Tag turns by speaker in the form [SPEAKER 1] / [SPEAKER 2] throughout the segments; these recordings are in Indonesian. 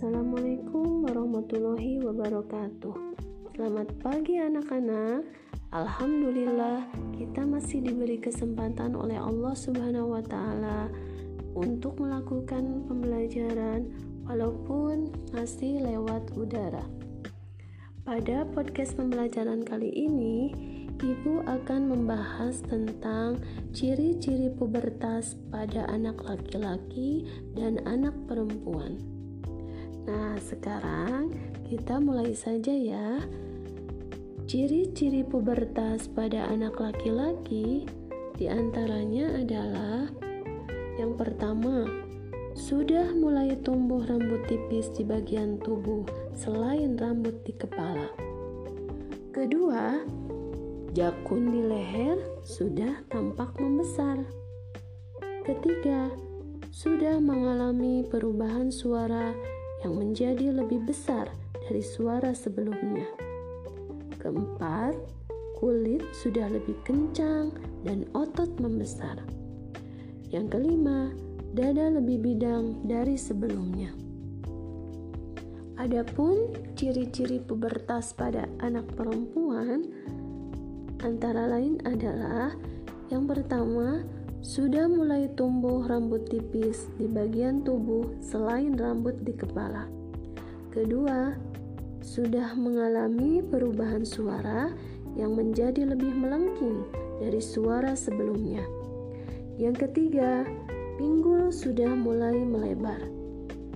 [SPEAKER 1] Assalamualaikum warahmatullahi wabarakatuh. Selamat pagi anak-anak. Alhamdulillah kita masih diberi kesempatan oleh Allah Subhanahu wa taala untuk melakukan pembelajaran walaupun masih lewat udara. Pada podcast pembelajaran kali ini, Ibu akan membahas tentang ciri-ciri pubertas pada anak laki-laki dan anak perempuan. Nah, sekarang kita mulai saja ya. Ciri-ciri pubertas pada anak laki-laki di antaranya adalah yang pertama, sudah mulai tumbuh rambut tipis di bagian tubuh selain rambut di kepala. Kedua, Jakun di leher sudah tampak membesar. Ketiga, sudah mengalami perubahan suara yang menjadi lebih besar dari suara sebelumnya. Keempat, kulit sudah lebih kencang dan otot membesar. Yang kelima, dada lebih bidang dari sebelumnya. Adapun ciri-ciri pubertas pada anak perempuan antara lain adalah yang pertama, sudah mulai tumbuh rambut tipis di bagian tubuh selain rambut di kepala. Kedua, sudah mengalami perubahan suara yang menjadi lebih melengking dari suara sebelumnya. Yang ketiga, pinggul sudah mulai melebar.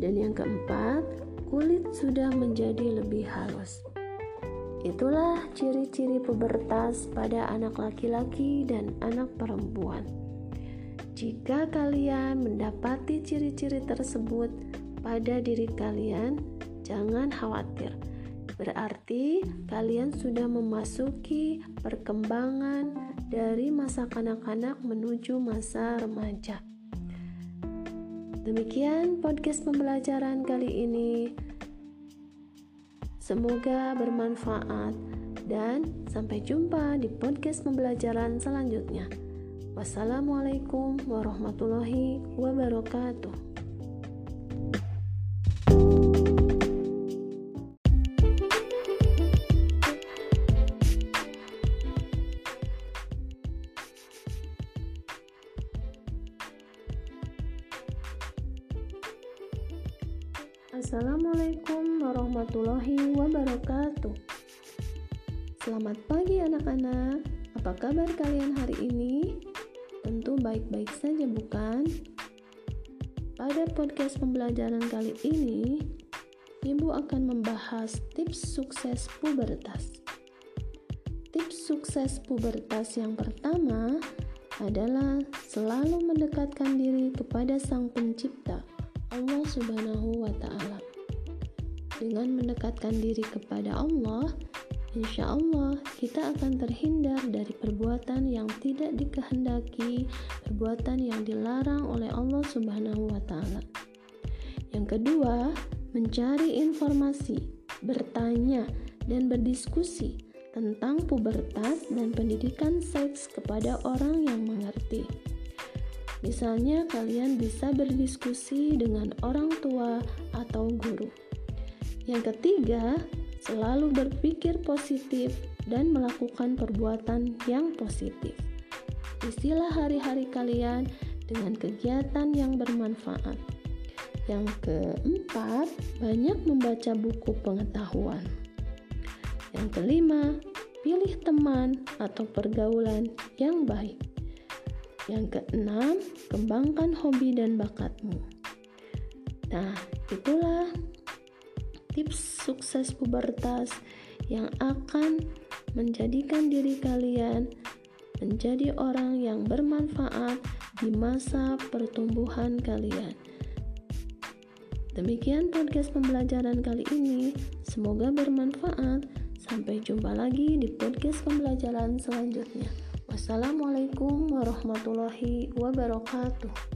[SPEAKER 1] Dan yang keempat, kulit sudah menjadi lebih halus. Itulah ciri-ciri pubertas pada anak laki-laki dan anak perempuan. Jika kalian mendapati ciri-ciri tersebut pada diri kalian, jangan khawatir. Berarti kalian sudah memasuki perkembangan dari masa kanak-kanak menuju masa remaja. Demikian podcast pembelajaran kali ini. Semoga bermanfaat dan sampai jumpa di podcast pembelajaran selanjutnya. Wassalamualaikum warahmatullahi wabarakatuh. Assalamualaikum warahmatullahi wabarakatuh. Selamat pagi anak-anak. Apa kabar kalian hari ini? Tentu baik-baik saja, bukan? Pada podcast pembelajaran kali ini, Ibu akan membahas tips sukses pubertas. Tips sukses pubertas yang pertama adalah selalu mendekatkan diri kepada Sang Pencipta Allah Subhanahu wa Ta'ala. Dengan mendekatkan diri kepada Allah, insya Allah kita akan terhindar dari perbuatan yang tidak dikehendaki, perbuatan yang dilarang oleh Allah Subhanahu wa Ta'ala. Yang kedua, mencari informasi, bertanya, dan berdiskusi tentang pubertas dan pendidikan seks kepada orang yang mengerti. Misalnya, kalian bisa berdiskusi dengan orang tua atau guru. Yang ketiga, selalu berpikir positif dan melakukan perbuatan yang positif. Isilah hari-hari kalian dengan kegiatan yang bermanfaat. Yang keempat, banyak membaca buku pengetahuan. Yang kelima, pilih teman atau pergaulan yang baik. Yang keenam, kembangkan hobi dan bakatmu. Nah, itulah tips sukses pubertas yang akan menjadikan diri kalian menjadi orang yang bermanfaat di masa pertumbuhan kalian. Demikian podcast pembelajaran kali ini. Semoga bermanfaat. Sampai jumpa lagi di podcast pembelajaran selanjutnya. Wassalamualaikum warahmatullahi wabarakatuh.